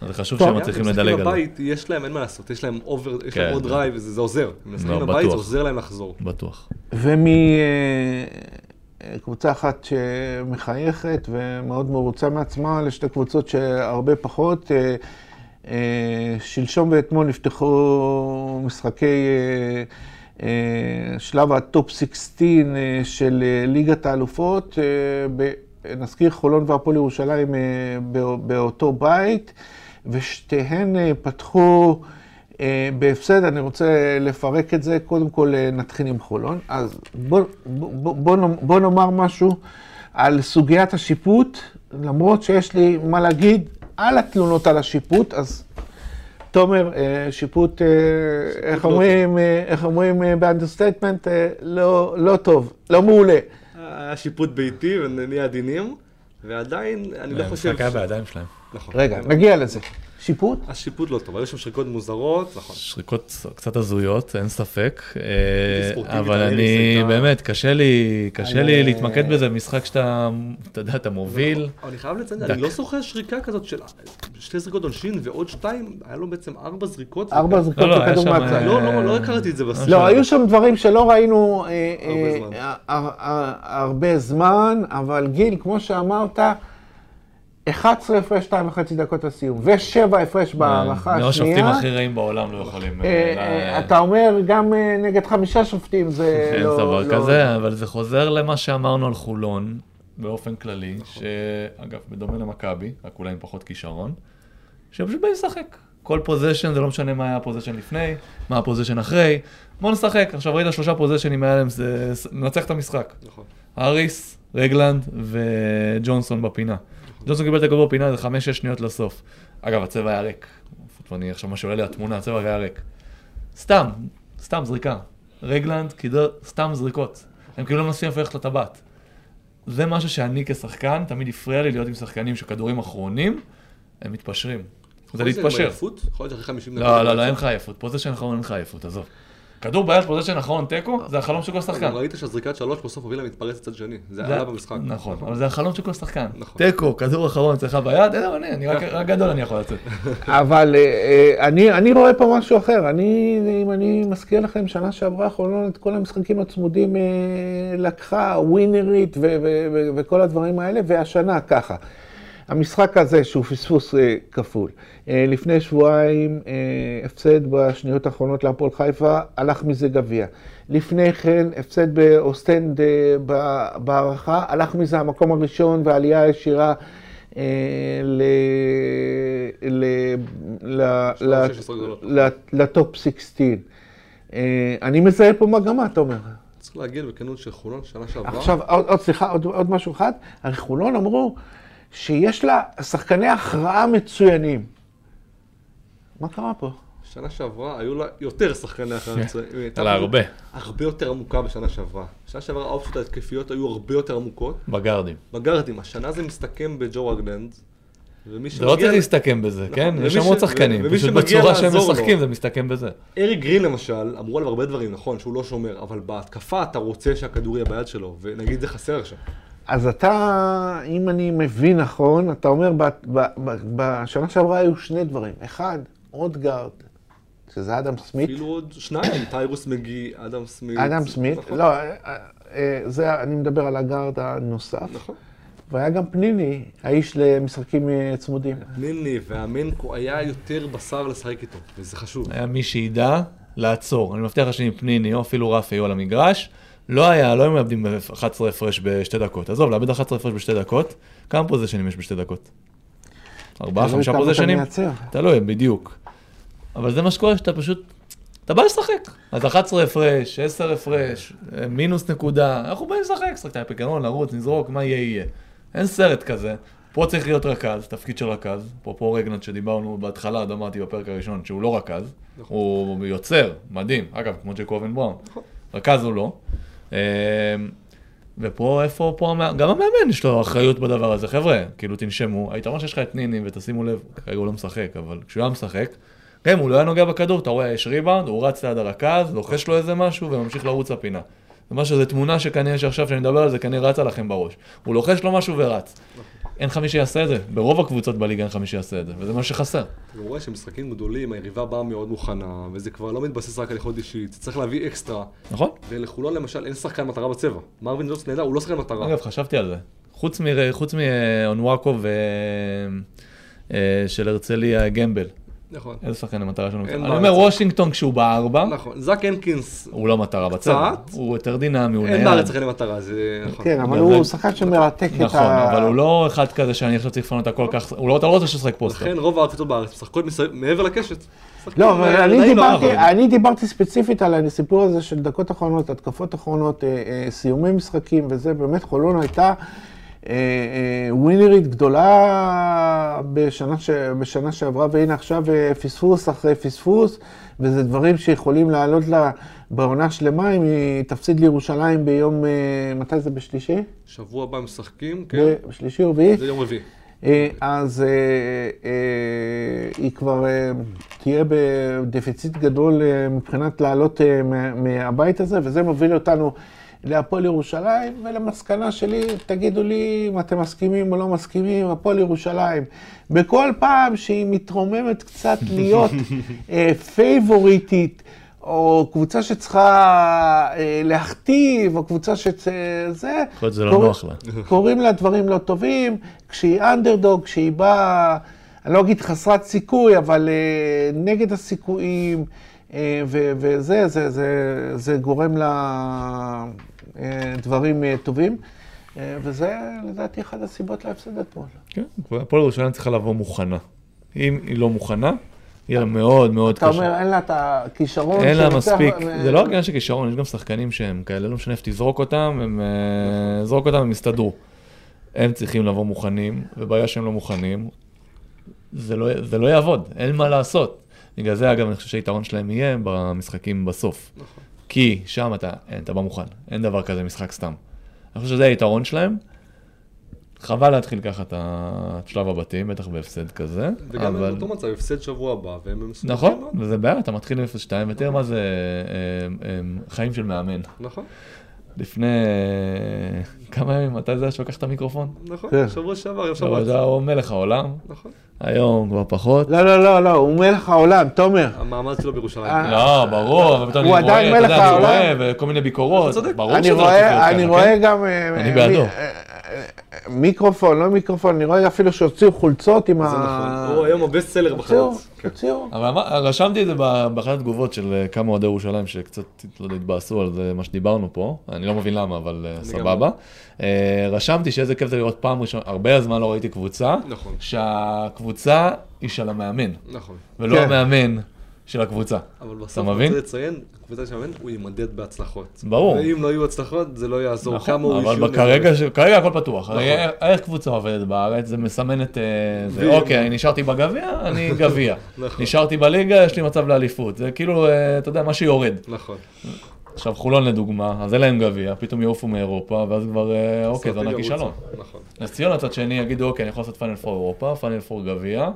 אז זה חשוב. שהם מצליחים לדלג על זה, בבית, יש להם, אין מה לעשות, יש להם אובר, יש כן, להם עוד זה- drive, וזה זה עוזר. הם משחקים לא, בבית, זה. עוזר להם לחזור. בטוח. ומקבוצה אחת שמחייכת ומאוד מרוצה מעצמה, לשתי קבוצות שהרבה פחות. אה, אה, שלשום ואתמול נפתחו משחקי אה, שלב הטופ 16 אה, של ליגת האלופות. נזכיר חולון והפועל ירושלים בא- באותו בית, ושתיהן פתחו בהפסד. אני רוצה לפרק את זה. קודם כל אה, נתחיל עם חולון. אז בוא, בוא, בוא, בוא נאמר- משהו על סוגיית השיפוט, למרות שיש לי מה להגיד על התלונות על השיפוט, אז תומר, אה, שיפוט, אה, איך לא אומרים, אה, איך אומרים אה, ב understatement, אה, לא לא טוב, לא מעולה. היה שיפוט ביתי ונהיה עדינים, ועדיין, אני לא חושב... המשחק היה בידיים שלהם. נכון. רגע, נגיע לזה. שיפוט? השיפוט לא טוב, היו שם שריקות מוזרות, נכון. שריקות קצת הזויות, אין ספק, אה, אבל אני, באמת, קשה לי, קשה לי אה, להתמקד בזה, משחק שאתה, אתה יודע, אתה מוביל. אבל אני חייב לציין. אני לא זוכר שריקה כזאת של שתי זריקות עונשין ועוד שתיים, היה לו בעצם ארבע זריקות. ארבע זריקות לא, לא, היה בכדור שם, מהצד. לא, לא, לא הכרתי את זה בסרט. לא, היו שם דברים שלא ראינו אה, הרבה זמן, אבל גיל, כמו שאמרת, 11 הפרש, 2 וחצי דקות לסיום, ו-7 הפרש בהערכה לא השופטים השנייה. הכי רעים בעולם לא יכולים... אה, אה, אה, אתה אומר, גם נגד חמישה שופטים זה אין לא... דבר לא- כזה, אבל זה חוזר למה שאמרנו על חולון, באופן כללי, שאגב, בדומה למכבי, רק אולי עם פחות כישרון, שהם פשוט באים לשחק. כל possession, זה לא משנה מה היה ה possession לפני, מה ה possession אחרי, בוא נשחק. עכשיו ראית שלושה פוזשנים היה להם, זה ננצח את המשחק. נכון. האריס, רגלנד וג'ונסון בפינה. ג'ונסון קיבל את הכדור בפינה, זה חמש-שש שניות לסוף. אגב, הצבע היה ריק. אני עכשיו מה שעולה לי התמונה, הצבע היה ריק. סתם, סתם זריקה. רגלנד קידר סתם זריקות. הם כאילו לא מנסים איפה ללכת לטבעת. זה משהו שאני כשחקן, תמיד הפריע לי להיות עם שחקנים שכדורים אחרונים, הם מתפשרים. זה להתפשר. יכול להיות שאחרי 50 דקות. לא, לא, לא, אין לך עייפות. פה זה שאנחנו אין לך עייפות, עזוב. כדור ביד, פוזיישן אחרון, תיקו, זה החלום של כל שחקן. ראית שהזריקת שלוש בסוף הובילה מתפרץ לצד שני, זה עלה במשחק. נכון, אבל זה החלום של כל שחקן. נכון. תיקו, כדור אחרון אצלך ביד, אין, אני, אני רק גדול אני יכול לצאת. אבל אה, אה, אני, אני רואה פה משהו אחר. אני, אם אני מזכיר לכם, שנה שעברה חולון את כל המשחקים הצמודים אה, לקחה, ווינרית ו- ו- ו- וכל הדברים האלה, והשנה ככה. המשחק הזה, שהוא פספוס אה, כפול, אה, לפני שבועיים אה, הפסד בשניות האחרונות להפועל חיפה, הלך מזה גביע. לפני כן, הפסד באוסטנד בהארכה, הלך מזה המקום הראשון והעלייה הישירה ל- ל- ל- שלוש, ל- 16 גדולות. ל- לטופ 16. אה, אני מזהה פה מגמה, אתה אומר. צריך להגיד בכנות שחולון שנה שעברה, עכשיו, עוד, סליחה, עוד, עוד משהו אחד. הרי חולון אמרו שיש לה שחקני הכרעה מצוינים. מה קרה פה? שנה שעברה היו לה יותר שחקני אחרי המצוין. היא הייתה היה לה הרבה, הרבה יותר עמוקה בשנה שעברה. שנה שעברה האופציות ההתקפיות היו הרבה יותר עמוקות. בגארדים. בגארדים, השנה זה מסתכם בג'ו רגלנד. זה לא צריך. להסתכם בזה, נכון, כן? יש עוד שחקנים, פשוט בצורה שהם. משחקים זה מסתכם בזה. אריק גרין למשל, אמרו עליו הרבה דברים, נכון, שהוא לא שומר, אבל בהתקפה אתה רוצה שהכדור יהיה ביד שלו, ונגיד זה חסר עכשיו. אז אתה, אם אני מבין נכון, אתה אומר, ב- ב- ב- בשנה שעברה היו שני דברים. אחד, עוד גארד, שזה אדם סמית. אפילו עוד שניים, טיירוס מגי, אדם סמית. אדם סמית, נכון, לא, אה, אה, זה, אני מדבר על הגארד הנוסף. נכון. והיה גם פניני, האיש למשחקים אה, צמודים. ניני והמנקו היה יותר בשר לשחק איתו, וזה חשוב. היה מי שידע לעצור. אני מבטיח לך שאם פניני או אפילו רפי היו על המגרש, לא היה, לא היו מאבדים 11 הפרש בשתי דקות. עזוב, לאבד 11 הפרש בשתי דקות, כמה פוזיישנים יש בשתי דקות? ארבעה, חמישה פוזיישנים? תלוי, בדיוק. אבל זה מה שקורה, שאתה פשוט, אתה בא לשחק. אז 11 הפרש, 10 הפרש, מינוס נקודה, אנחנו באים לשחק, את הפיקרון, לרוץ, נזרוק, מה יהיה יהיה. אין סרט כזה. פה צריך להיות רכז, תפקיד של רכז. אפרופו רגנט שדיברנו בהתחלה, עוד אמרתי בפרק הראשון, שהוא לא רכז. הוא יוצר, מדהים. אגב, כמו ג'קובן בראון. רכז הוא לא. אה, ופה, איפה, פה, גם המאמן יש לו אחריות בדבר הזה. חבר'ה, כאילו תנשמו, היתרון שיש לך את ניני, ותשימו לב, כרגע הוא לא משחק, אבל כשהוא היה משחק, גם הוא לא היה נוגע בכדור, אתה רואה, יש ריבאונד, הוא רץ ליד הרכז, לוחש לו איזה משהו, וממשיך לרוץ לפינה. זה משהו, זו תמונה שכנראה שעכשיו שאני מדבר על זה, כנראה רצה לכם בראש. הוא לוחש לו משהו ורץ. אין חמי שיעשה את זה, ברוב הקבוצות בליגה אין חמי שיעשה את זה, וזה מה שחסר. אתה רואה שמשחקים גדולים, היריבה באה מאוד מוכנה, וזה כבר לא מתבסס רק על יכולת אישית, זה צריך להביא אקסטרה. נכון? ולחולון למשל אין שחקן מטרה בצבע. מרווין ג'ונס נהדר, הוא לא שחקן מטרה. אגב, חשבתי על זה. חוץ מאונואקו ו... אה, של הרצליה גמבל. נכון. איזה שחקן המטרה שלנו? אין אני. אומר וושינגטון כשהוא בארבע, נכון. זאק הנקינס, הוא לא מטרה. קצת. הוא יותר דינמי, הוא אין נייד. בארץ שחקני מטרה, זה נכון. כן, אבל הוא שחקן שמרתק את ה... נכון, אבל הוא לא אחד כזה שאני עכשיו צריך לפנות הכל כך, הוא לא, לא רוצה שישחק פוסטר. לכן רוב הקבוצות בארץ משחקות מעבר לקשת. לא, אבל אני אה, דיברתי. אני דיברתי ספציפית על הסיפור הזה של דקות אחרונות, התקפות אחרונות, אה, אה, סיומי משחקים וזה, באמת חולון הייתה ווינרית גדולה בשנה, ש... בשנה שעברה, והנה עכשיו אה, פספוס אחרי פספוס, וזה דברים שיכולים לעלות לה בעונה שלמה אם היא תפסיד לירושלים ביום, אה, מתי זה בשלישי? שבוע הבא משחקים, כן. בשלישי או רביעי? זה יום רביעי. אה, אז אה, אה, היא כבר אה, תהיה בדפיציט גדול אה, מבחינת לעלות אה, מה- מהבית הזה, וזה מוביל אותנו להפועל ירושלים, ולמסקנה שלי, תגידו לי אם אתם מסכימים או לא מסכימים, הפועל ירושלים. בכל פעם שהיא מתרוממת קצת להיות אה, פייבוריטית, או קבוצה שצריכה אה, להכתיב, או קבוצה שצ... זה... יכול להיות שזה לא קוראים- נוח לה. קוראים לה דברים לא טובים, כשהיא אנדרדוג, כשהיא באה, אני לא אגיד חסרת סיכוי, אבל אה, נגד הסיכויים, אה, וזה, זה, זה, זה גורם לה אה, אה, טובים, אה, וזה לדעתי אחת הסיבות להפסד אתמול. כן, הפועל ירושלים צריכה לבוא מוכנה. אם היא לא מוכנה, יהיה לה מאוד מאוד אתה קשה. אומר, אין לה את הכישרון אין לה מספיק, אה, זה לא רק עניין של כישרון, יש גם שחקנים שהם כאלה, לא משנה איפה תזרוק אותם, הם, אה, זרוק אותם, הם יסתדרו. הם צריכים לבוא מוכנים, וברגע שהם לא מוכנים, זה לא, זה לא יעבוד, אין מה לעשות. בגלל זה, אגב, אני חושב שהיתרון שלהם יהיה במשחקים בסוף. כי שם אתה, אין, אתה בא מוכן, אין דבר כזה משחק סתם. אני חושב שזה היתרון שלהם. חבל להתחיל ככה את שלב הבתים, בטח בהפסד כזה. וגם אבל- באותו מצב, הפסד שבוע הבא, והם מסובכים נכון. וזה בעיה, אתה מתחיל עם 0-2, ותראה מה זה אה, אה, חיים של מאמן. נכון, לפני אה, כמה ימים, מתי זה היה שלוקח את המיקרופון? נכון, כן. שבוע שעבר, יום שבת. זה הוא מלך העולם, נכון. היום כבר פחות. לא, לא, לא, לא, הוא מלך העולם, תומר. המעמד שלו בירושלים. אה, לא, ברור, אבל פתאום הוא אני רואה, עדיין אתה מלך יודע, אני העולם. רואה, וכל מיני ביקורות. ברור אני שזה לא צריך אני רואה כן? גם... אה, אני מ- בעדו. מיקרופון, לא מיקרופון, אני רואה אפילו שהוציאו חולצות עם ה... זה נכון. הוא היום הבסט סלר. כן. הוציאו. אבל רשמתי את זה באחת התגובות של אה, כמה אוהדי ירושלים שקצת, לא התבאסו על זה, מה שדיברנו פה, אני לא מבין למה, אבל אה, סבבה. אה, רשמתי שאיזה כיף זה לראות פעם ראשונה, הרבה זמן לא ראיתי קבוצה, נכון. שהקבוצה היא של המאמן, נכון. ולא כן. המאמן של הקבוצה. אבל בסוף? אני רוצה לציין, קבוצה של המאמן, הוא יימדד בהצלחות. ברור. ואם לא יהיו הצלחות, זה לא יעזור כמה נכון, הוא אבל אישיות כרגע, נהדרת. כרגע הכל פתוח. נכון. הרי איך קבוצה עובדת בארץ? זה מסמן את... אה, זה, אוקיי, נשארתי בגביע, אני גביע. נכון. נשארתי בליגה, יש לי מצב לאליפות. זה כאילו, אה, אתה יודע, מה שיורד. נכון. עכשיו, חולון לדוגמה, אז אין להם גביע, פתאום יעופו מאירופה, ואז כבר, אה, אוקיי, זה אסטרטגיה כישלון. נכון. נס ציונה צד שני יגידו, אוקיי, אני יכול לעשות פאנל פור אירופה, פאנל פור גביע,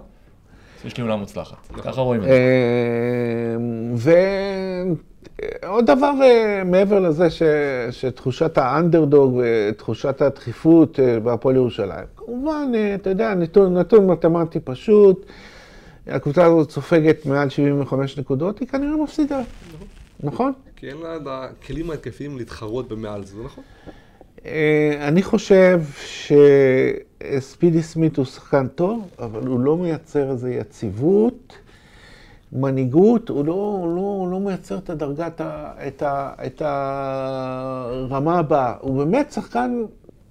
יש לי עונה מוצלחת. ככה רואים את זה. ועוד דבר אה, מעבר לזה ש... שתחושת האנדרדוג ותחושת הדחיפות אה, בהפועל ירושלים. כמובן, אה, אתה יודע, נתון, נתון מתמטי פשוט, הקבוצה הזאת סופגת מעל 75 נקודות, היא כנראה מפסידה, נכון? כי אין לה את הכלים ההתקפיים להתחרות במעל זה נכון? אה, אני חושב שספידי סמית הוא שחקן טוב, אבל הוא לא מייצר איזו יציבות, מנהיגות, הוא לא, הוא לא, הוא לא מייצר את הדרגת, ה, את, ה, את הרמה הבאה. הוא באמת שחקן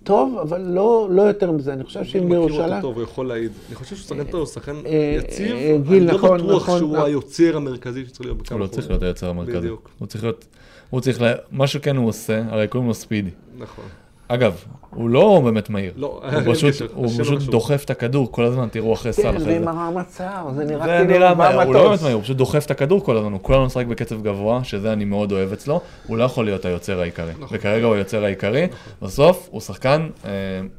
טוב, אבל לא, לא יותר מזה. אני חושב שאם אני מכיר בירושלים... אותו טוב, הוא יכול להעיד. אני חושב שהוא שחקן טוב, הוא שחקן אה, יציב. אה, גיל, אני לא נכון, בטוח נכון. שהוא אה. היוצר המרכזי שצריך להיות בכמה הוא לא צריך להיות היוצר המרכזי. בדיוק. הוא צריך להיות, הוא צריך, ל- מה שכן הוא עושה, הרי קוראים לו ספידי. נכון. אגב, הוא לא באמת מהיר. לא, הוא פשוט, קשר, הוא לא פשוט קשור. דוחף את הכדור כל הזמן, תראו אחרי סל כן, אחרי זה. ועם הרמת שיער, זה נראה זה כאילו נראה הוא לא באמת. מהיר, הוא פשוט דוחף את הכדור כל הזמן, הוא כולנו משחק בקצב גבוה, שזה אני מאוד אוהב אצלו, הוא לא יכול להיות היוצר העיקרי. נכון. וכרגע הוא היוצר העיקרי, בסוף הוא שחקן, אה,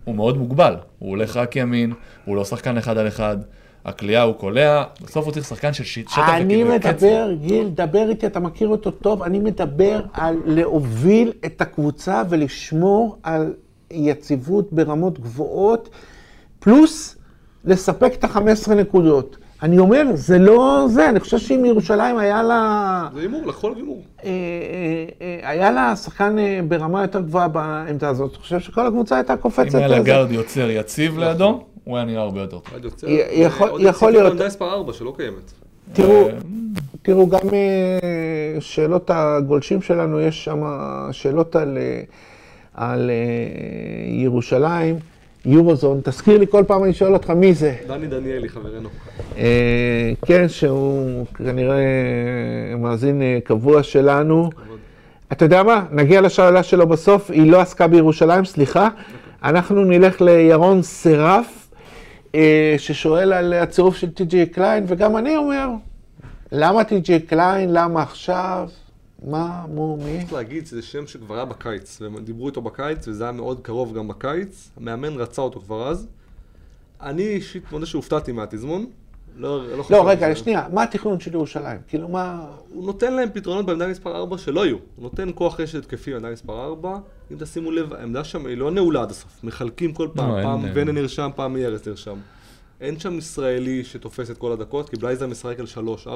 הוא מאוד מוגבל, הוא הולך רק ימין, הוא לא שחקן אחד על אחד, הכלייה הוא קולע, בסוף הוא צריך שחקן של שטח אני וקצב. מדבר, גיל, דבר איתי, אתה מכיר אותו טוב, אני מדבר על להוביל את הקבוצה ולשמור על יציבות ברמות גבוהות, פלוס לספק את ה-15 נקודות. אני אומר, זה לא זה, אני חושב שאם ירושלים היה לה... זה הימור, עליו הימור. אה, אה, אה, היה לה שחקן ברמה יותר גבוהה בעמדה הזאת, אני חושב שכל הקבוצה הייתה קופצת. אם היה לה. גארד יוצר יציב לידו, הוא היה נראה הרבה יותר טוב. יכול- עוד להיות. בעמדה מספר 4 שלא קיימת. תראו, אה, תראו, גם אה, שאלות הגולשים שלנו, יש שם שאלות על, אה, על ירושלים, יורוזון. תזכיר לי כל פעם אני שואל אותך מי זה. דני דניאלי, חברנו. אה, כן, שהוא כנראה מאזין קבוע שלנו. כבוד. אתה יודע מה? נגיע לשאלה שלו בסוף, היא לא עסקה בירושלים, סליחה. אנחנו נלך לירון סרף, ששואל על הצירוף של טי.ג'יי קליין, וגם אני אומר, למה טי.ג'יי קליין? למה עכשיו? מה, מו, מי? צריך להגיד שזה שם שכבר היה בקיץ, והם דיברו איתו בקיץ, וזה היה מאוד קרוב גם בקיץ. המאמן רצה אותו כבר אז. אני אישית מודה שהופתעתי מהתזמון. לא, לא, לא, רגע, שנייה, מה התכנון של ירושלים? כאילו, מה... הוא נותן להם פתרונות בעמדה מספר 4 שלא יהיו. הוא נותן כוח רשת התקפי בעמדה מספר 4. אם תשימו לב, העמדה שם היא לא נעולה עד הסוף. מחלקים כל פעם, לא, פעם. ונה נרשם, פעם ארז נרשם. אין שם ישראלי שתופס את כל הדקות, כי בלייזר משחק על 3-4.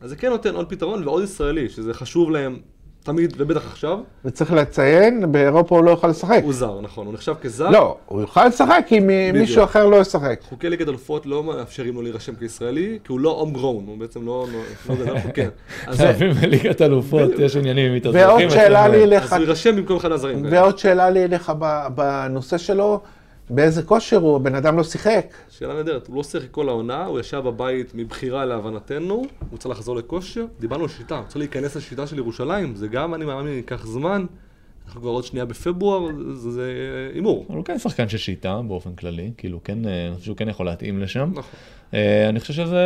אז זה כן נותן עוד פתרון ועוד ישראלי, שזה חשוב להם תמיד, ובטח עכשיו. וצריך לציין, באירופה הוא לא יוכל לשחק. הוא זר, נכון, הוא נחשב כזר. לא, הוא יוכל לשחק אם בדיוק. מישהו אחר לא ישחק. חוקי ליגת אלופות לא מאפשרים לו להירשם כישראלי, כי הוא לא הום גרון, הוא בעצם לא... לא גדל חוקר. אז להבין בליגת אלופות, יש עניינים עם מתאזרחים. ועוד שאלה לי. אליך, אז הוא יירשם במקום אחד הזרים. ועוד שאלה לי אליך בנושא שלו, באיזה כושר הוא? הבן אדם לא שיחק. שאלה נהדרת, הוא לא שיחק כל העונה, הוא ישב בבית מבחירה להבנתנו, הוא צריך לחזור לכושר. דיברנו על שיטה, הוא צריך להיכנס לשיטה של ירושלים, זה גם, אני מאמין, ייקח זמן. אנחנו כבר עוד שנייה בפברואר, זה- הימור. הוא כן שחקן של שיטה באופן כללי, כאילו כן, אה, אני חושב שהוא כן יכול להתאים לשם. נכון. אה, אני חושב שזה,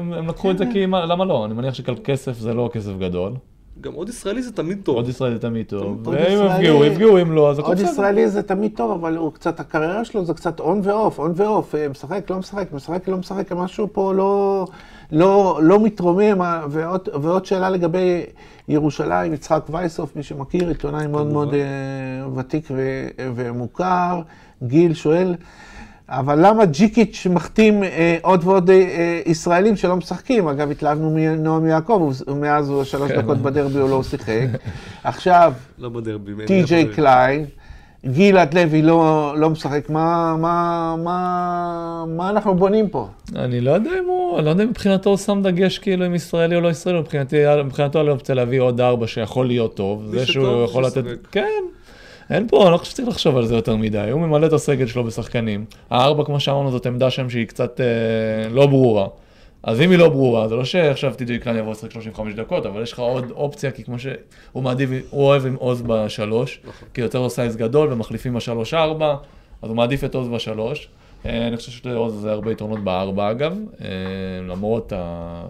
הם לקחו את זה כי, מה- למה לא? אני מניח שכסף זה לא כסף גדול. גם עוד ישראלי זה תמיד טוב. עוד ישראלי זה תמיד טוב. עוד ואם יפגעו, יפגעו, אם לא, אז הכל עוד בסדר. ישראלי זה תמיד טוב, אבל הוא קצת, הקריירה שלו זה קצת און ואוף, און ואוף, משחק, לא משחק, משחק, לא משחק, משהו פה לא, לא, לא מתרומם. אה, ועוד, ועוד שאלה לגבי ירושלים, יצחק וייסוף, מי שמכיר, עיתונאי מאוד. מאוד אה, ותיק ומוכר, גיל שואל, אבל למה ג'יקיץ' מחתים אה, עוד ועוד אה, אה, ישראלים שלא משחקים? אגב, התלהבנו מנועם יעקב, ומאז הוא שלוש כן. דקות בדרבי הוא לא שיחק. עכשיו, לא בדרבי. טי.ג'יי קליין, גלעד לוי לא, לא משחק, מה, מה, מה, מה אנחנו בונים פה? אני לא יודע אם הוא, אני לא יודע אם מבחינתו הוא שם דגש כאילו אם ישראלי או לא ישראלי, מבחינתי, מבחינתו אני רוצה להביא עוד ארבע שיכול להיות טוב. זה שהוא יכול לתת. כן. אין פה, אני לא חושב שצריך לחשוב על זה יותר מדי, הוא ממלא את הסגל שלו בשחקנים. הארבע, כמו שאמרנו, זאת עמדה שם שהיא קצת אה, לא ברורה. אז אם היא לא ברורה, זה לא שעכשיו טי.ג'יי קליין יבוא לשחק 35 דקות, אבל יש לך עוד אופציה, כי כמו שהוא מעדיף, הוא אוהב עם עוז בשלוש, כי יוצר לו סייז גדול ומחליפים בשלוש-ארבע, אז הוא מעדיף את עוז בשלוש. אה, אני חושב שלעוז זה הרבה יתרונות בארבע אגב, אה, למרות ה...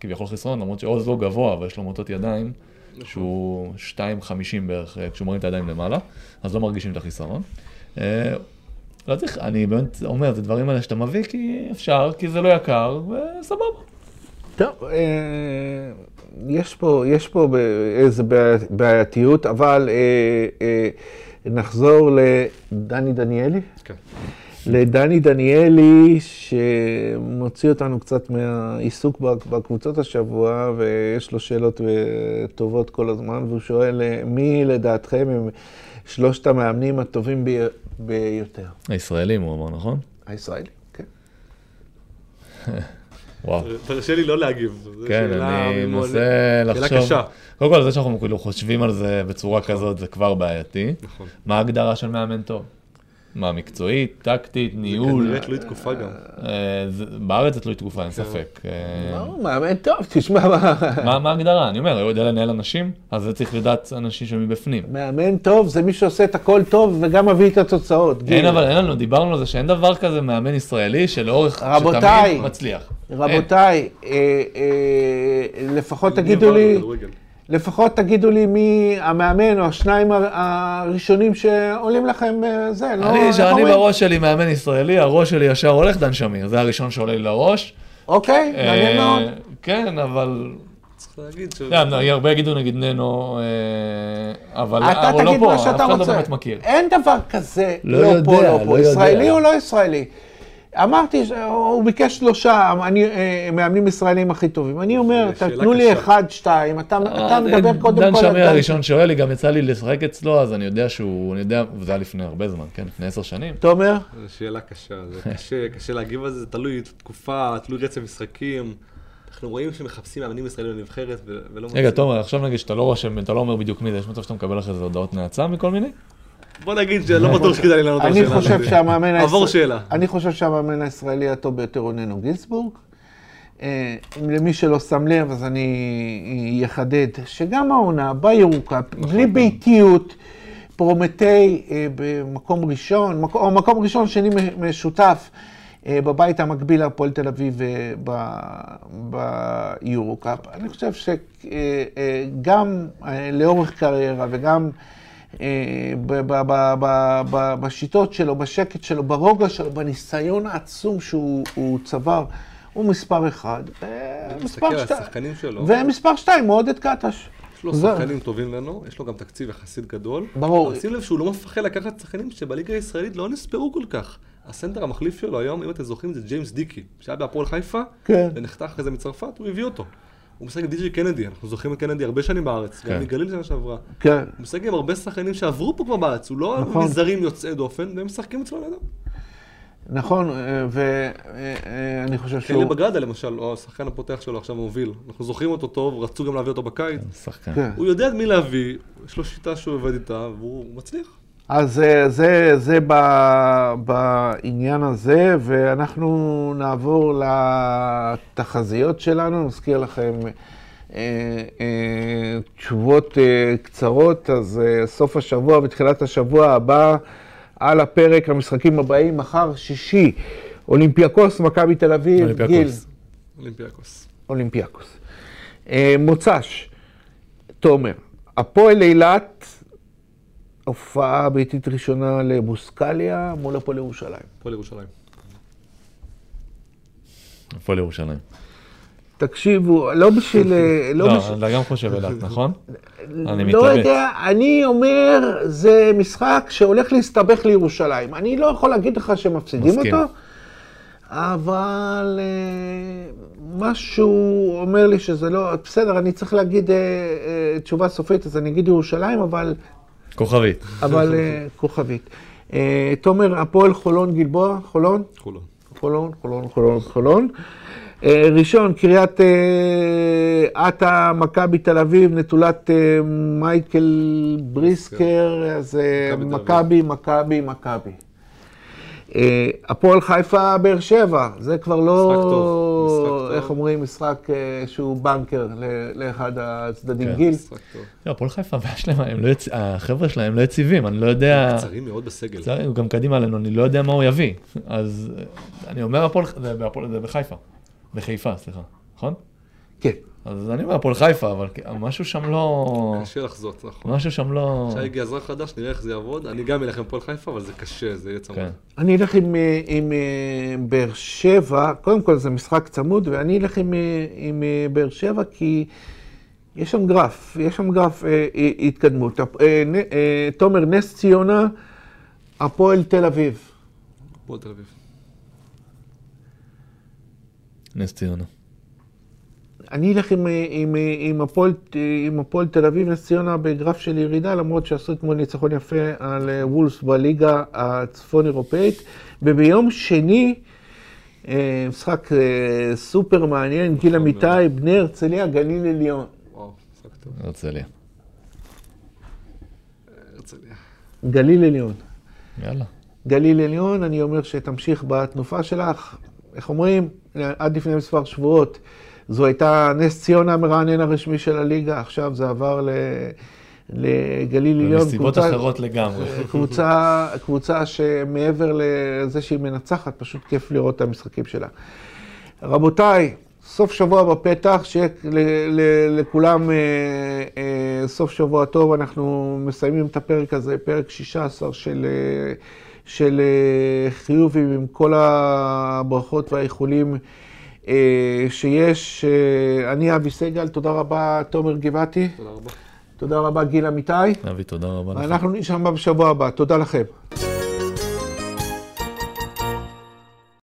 כביכול חסרון, למרות שעוז לא גבוה, אבל יש לו מוטות ידיים, שהוא 2.50 בערך אה, כשהוא מרים את הידיים למעלה, אז לא מרגישים את החיסרון. אה, לא צריך, אני באמת אומר, זה דברים האלה שאתה מביא כי אפשר, כי זה לא יקר, וסבבה. טוב, אה, יש פה, יש פה ב- איזה בעי- בעייתיות, אבל נחזור לדני דניאלי. כן. לדני דניאלי, שמוציא אותנו קצת מהעיסוק בקבוצות השבוע, ויש לו שאלות אה, טובות כל הזמן, והוא שואל, אה, מי לדעתכם הם שלושת המאמנים הטובים בי- ביותר? הישראלים, הוא אמר, נכון? הישראלי, כן. וואו. תרשה לי לא להגיב. כן, שאלה אני מנסה שאלה לחשוב. קשה. קודם כל, זה שאנחנו כאילו חושבים על זה בצורה כזאת, זה כבר בעייתי. נכון. מה ההגדרה של מאמן טוב? מה, מקצועית, טקטית, ניהול? כנראה תלוי תקופה גם. אה, זה- בארץ זה תלוי תקופה, אין ספק. אה, מאמן טוב, תשמע, מה... מה ההגדרה? אני אומר, הוא יודע לנהל אנשים, אז זה צריך לדעת אנשים שמבפנים. מאמן טוב זה מי שעושה את הכל טוב וגם מביא את התוצאות. אין. אבל, אין לנו, דיברנו על זה שאין דבר כזה מאמן ישראלי שלאורך, רבותיי. שתמיד מצליח. רבותיי, אה, לפחות מי תגידו עבר לי? לפחות תגידו לי מי המאמן או השניים הר- הראשונים שעולים לכם אה, זה, לא... אני, שאני? בראש שלי מאמן ישראלי, הראש שלי ישר הולך דן שמיר, זה הראשון שעולה לי לראש. אוקיי, מעניין אה, מאוד. כן, אבל, צריך להגיד ש... יודע, הרבה יגידו נגיד ננו, אה, אבל אתה הוא לא פה, אף אחד לא. באמת מכיר. אין דבר כזה, לא לא יודע, פה, לא לא פה. ישראלי או לא ישראלי? אמרתי, ש- הוא ביקש שלושה אני, אה, מאמנים ישראלים הכי טובים. אני אומר, שאלה תנו לי. אחד, שתיים, אתה אתה מדבר קודם כל... אה, דן שמיר הראשון שואל לי, גם יצא לי לשחק אצלו, אז אני יודע שהוא, אני יודע, וזה היה לפני הרבה זמן, כן, לפני עשר שנים. תומר? זו שאלה קשה, זה קשה, קשה להגיב על זה, זה תלוי תקופה, תלוי רצף משחקים. אנחנו רואים שמחפשים מאמנים ישראלים לנבחרת ולא... רגע, מוצאים. תומר, עכשיו נגיד שאתה לא רושם, אתה לא אומר בדיוק מי זה, יש מצב שאתה מקבל אחרי זה הודעות נאצה מכל מיני? בוא נגיד שלא בטוח שכדאי לי לענות על אני השאלה חושב. שהמאמן עבור שאלה. אני חושב שהמאמן הישראלי הטוב ביותר הוא ננו גינסבורג. אה, למי שלא שם לב, אז אני אחדד שגם העונה בירוקה, נכון. בלי ביתיות, פרומטי אה, במקום ראשון, או מקום ראשון, שני משותף אה, בבית המקביל להפועל תל אביב ביורו-קאפ. אני חושב שגם לאורך קריירה וגם בשיטות שלו, בשקט שלו, ברוגע שלו, בניסיון העצום שהוא הוא צבר, הוא מספר אחד. אה, מסתכל מספר על שתיים. השחקנים שלו, ומספר שתיים, עודד קטש. יש לו. שחקנים טובים לנו, יש לו גם תקציב יחסית גדול. ברור. שים לב שהוא לא מפחד לקחת שחקנים שבליגה הישראלית לא נספרו כל כך. הסנטר המחליף שלו היום, אם אתם זוכרים, זה ג'יימס דיקי, שהיה בהפועל חיפה, כן. ונחתך אחרי זה מצרפת, הוא הביא אותו. הוא משחק עם די.ג'י קנדי, אנחנו זוכרים את קנדי הרבה שנים בארץ, כן. גם מגליל שנה שעברה. כן. הוא משחק עם הרבה שחקנים שעברו פה כבר בארץ, הוא לא נכון. מזרים יוצאי דופן, והם משחקים אצלו לידם. נכון, ואני חושב קלי שהוא... בגרדה למשל, או השחקן הפותח שלו עכשיו מוביל. אנחנו זוכרים אותו טוב, רצו גם להביא אותו בקיץ. שחקן. הוא יודע את מי להביא, יש לו שיטה שהוא עובד איתה, והוא מצליח. אז אה, זה, זה ב- בעניין הזה, ואנחנו נעבור לתחזיות שלנו. נזכיר לכם אה, אה, תשובות אה, קצרות, אז אה, סוף השבוע ותחילת השבוע הבא על הפרק, המשחקים הבאים, מחר שישי, אולימפיאקוס, מכבי תל אביב, אולימפיאקוס. גיל, אולימפיאקוס. אולימפיאקוס. אה, מוצ"ש, תומר, הפועל אילת, הופעה ביתית ראשונה לבוסקליה מול הפועל ירושלים. הפועל ירושלים. הפועל ירושלים. תקשיבו, לא בשביל... לא, לא, בשביל... אתה גם חושב אילת, נכון? אני לא מתלבט. יודע, אני אומר, זה משחק שהולך להסתבך לירושלים. אני לא יכול להגיד לך שמפסידים. אותו, אבל אה, משהו אומר לי שזה לא... בסדר, אני צריך להגיד אה, אה, תשובה סופית, אז אני אגיד ירושלים, אבל, כוכבית. אבל אה, כוכבית. אה, תומר, הפועל חולון גלבוע, חולון? חולון. חולון, חולון, חולון, חולון. אה, ראשון, קריית אתא, מכבי תל אביב, נטולת מייקל בריסקר, אז מכבי מכבי, מכבי, הפועל חיפה, באר שבע, זה כבר לא, משחק טוב, משחק טוב. איך אומרים, משחק אה, שהוא בנקר ל- לאחד הצדדים. כן. גיל, משחק טוב. לא, הפועל חיפה, הבעיה שלהם, הם לא יצ- החבר'ה שלהם לא יציבים, אני לא יודע... קצרים מאוד בסגל. זה הוא גם קדימה עלינו, אני לא יודע מה הוא יביא. אז אה, אני אומר הפועל, זה בחיפה. בחיפה, סליחה, נכון? כן. אז אני אומר הפועל חיפה, אבל משהו שם לא... קשה לחזות, נכון. משהו שם לא... עכשיו הגיע אזרח חדש, נראה איך זה יעבוד. אני גם אלך עם הפועל חיפה, אבל זה קשה, זה יהיה צמוד. כן. אני אלך עם, אה, עם אה, באר שבע, קודם כל זה משחק צמוד, ואני אלך עם, אה, עם באר שבע כי יש שם גרף, יש שם גרף אה, אה, התקדמות. אה, אה, תומר, נס ציונה, הפועל תל אביב. הפועל תל אביב. נס ציונה. אני אלך עם, עם, עם, הפועל, עם הפועל תל אביב, נס ציונה בגרף של ירידה, למרות שעשו אתמול ניצחון יפה על אה, וולס בליגה הצפון אירופאית. וביום שני, אה, משחק אה, סופר מעניין, גיל אמיתי, בני הרצליה, גליל עליון. וואו, משחק טוב. הרצליה. הרצליה. גליל עליון. יאללה. גליל עליון, אני אומר שתמשיך בתנופה שלך. איך אומרים? עד לפני מספר שבועות זו הייתה נס ציונה המרענן הרשמי של הליגה, עכשיו זה עבר ל... לגליל עליון. קבוצה- אחרות לגמרי. קבוצה, קבוצה שמעבר לזה שהיא מנצחת, פשוט כיף לראות את המשחקים שלה. רבותיי, סוף שבוע בפתח, שיהיה לכולם אה, אה, סוף שבוע טוב. אנחנו מסיימים את הפרק הזה, פרק 16 של, אה, של חיובים עם כל הברכות והאיחולים שיש. אה, אני אבי סגל, תודה רבה, תומר גבעתי. תודה רבה. תודה רבה, גיל אמיתי. אבי, תודה רבה לך. ואנחנו נשמע בשבוע הבא. תודה לכם.